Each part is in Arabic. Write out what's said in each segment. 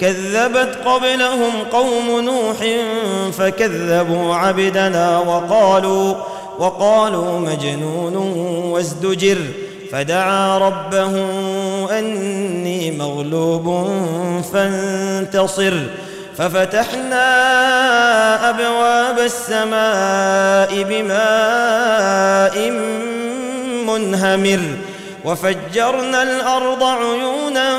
كذبت قبلهم قوم نوح فكذبوا عبدنا وقالوا وقالوا مجنون وازدجر فدعا ربه أني مغلوب فانتصر ففتحنا أبواب السماء بماء منهمر وفجرنا الأرض عيونا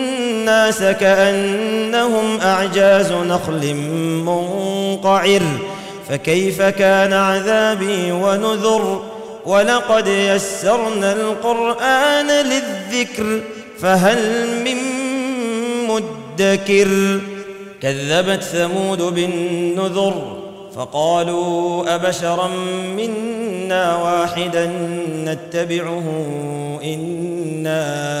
الناس كأنهم أعجاز نخل منقعر. فكيف كان عذابي ونذر؟ ولقد يسرنا القرآن للذكر فهل من مدكر؟ كذبت ثمود بالنذر فقالوا أبشرا منا واحدا نتبعه إنا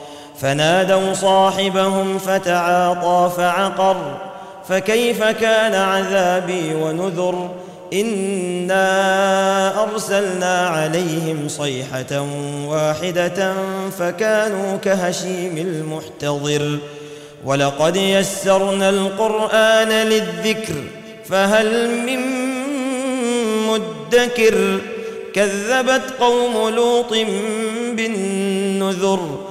فنادوا صاحبهم فتعاطى فعقر فكيف كان عذابي ونذر؟ إنا أرسلنا عليهم صيحة واحدة فكانوا كهشيم المحتضر. ولقد يسرنا القرآن للذكر فهل من مدكر؟ كذبت قوم لوط بالنذر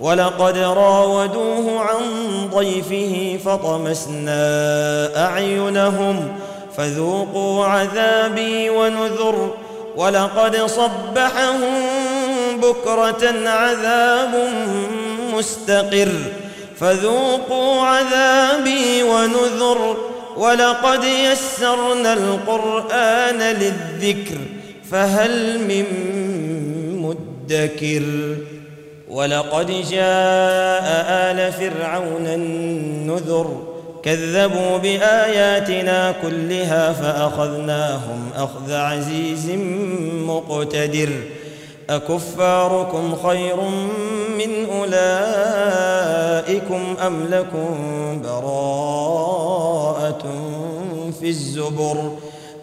ولقد راودوه عن ضيفه فطمسنا أعينهم فذوقوا عذابي ونذر ولقد صبحهم بكرة عذاب مستقر فذوقوا عذابي ونذر ولقد يسرنا القرآن للذكر فهل من مدكر ولقد جاء آل فرعون النذر كذبوا بآياتنا كلها فأخذناهم أخذ عزيز مقتدر أكفاركم خير من أولئكم أم لكم براءة في الزبر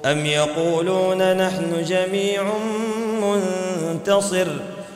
أم يقولون نحن جميع منتصر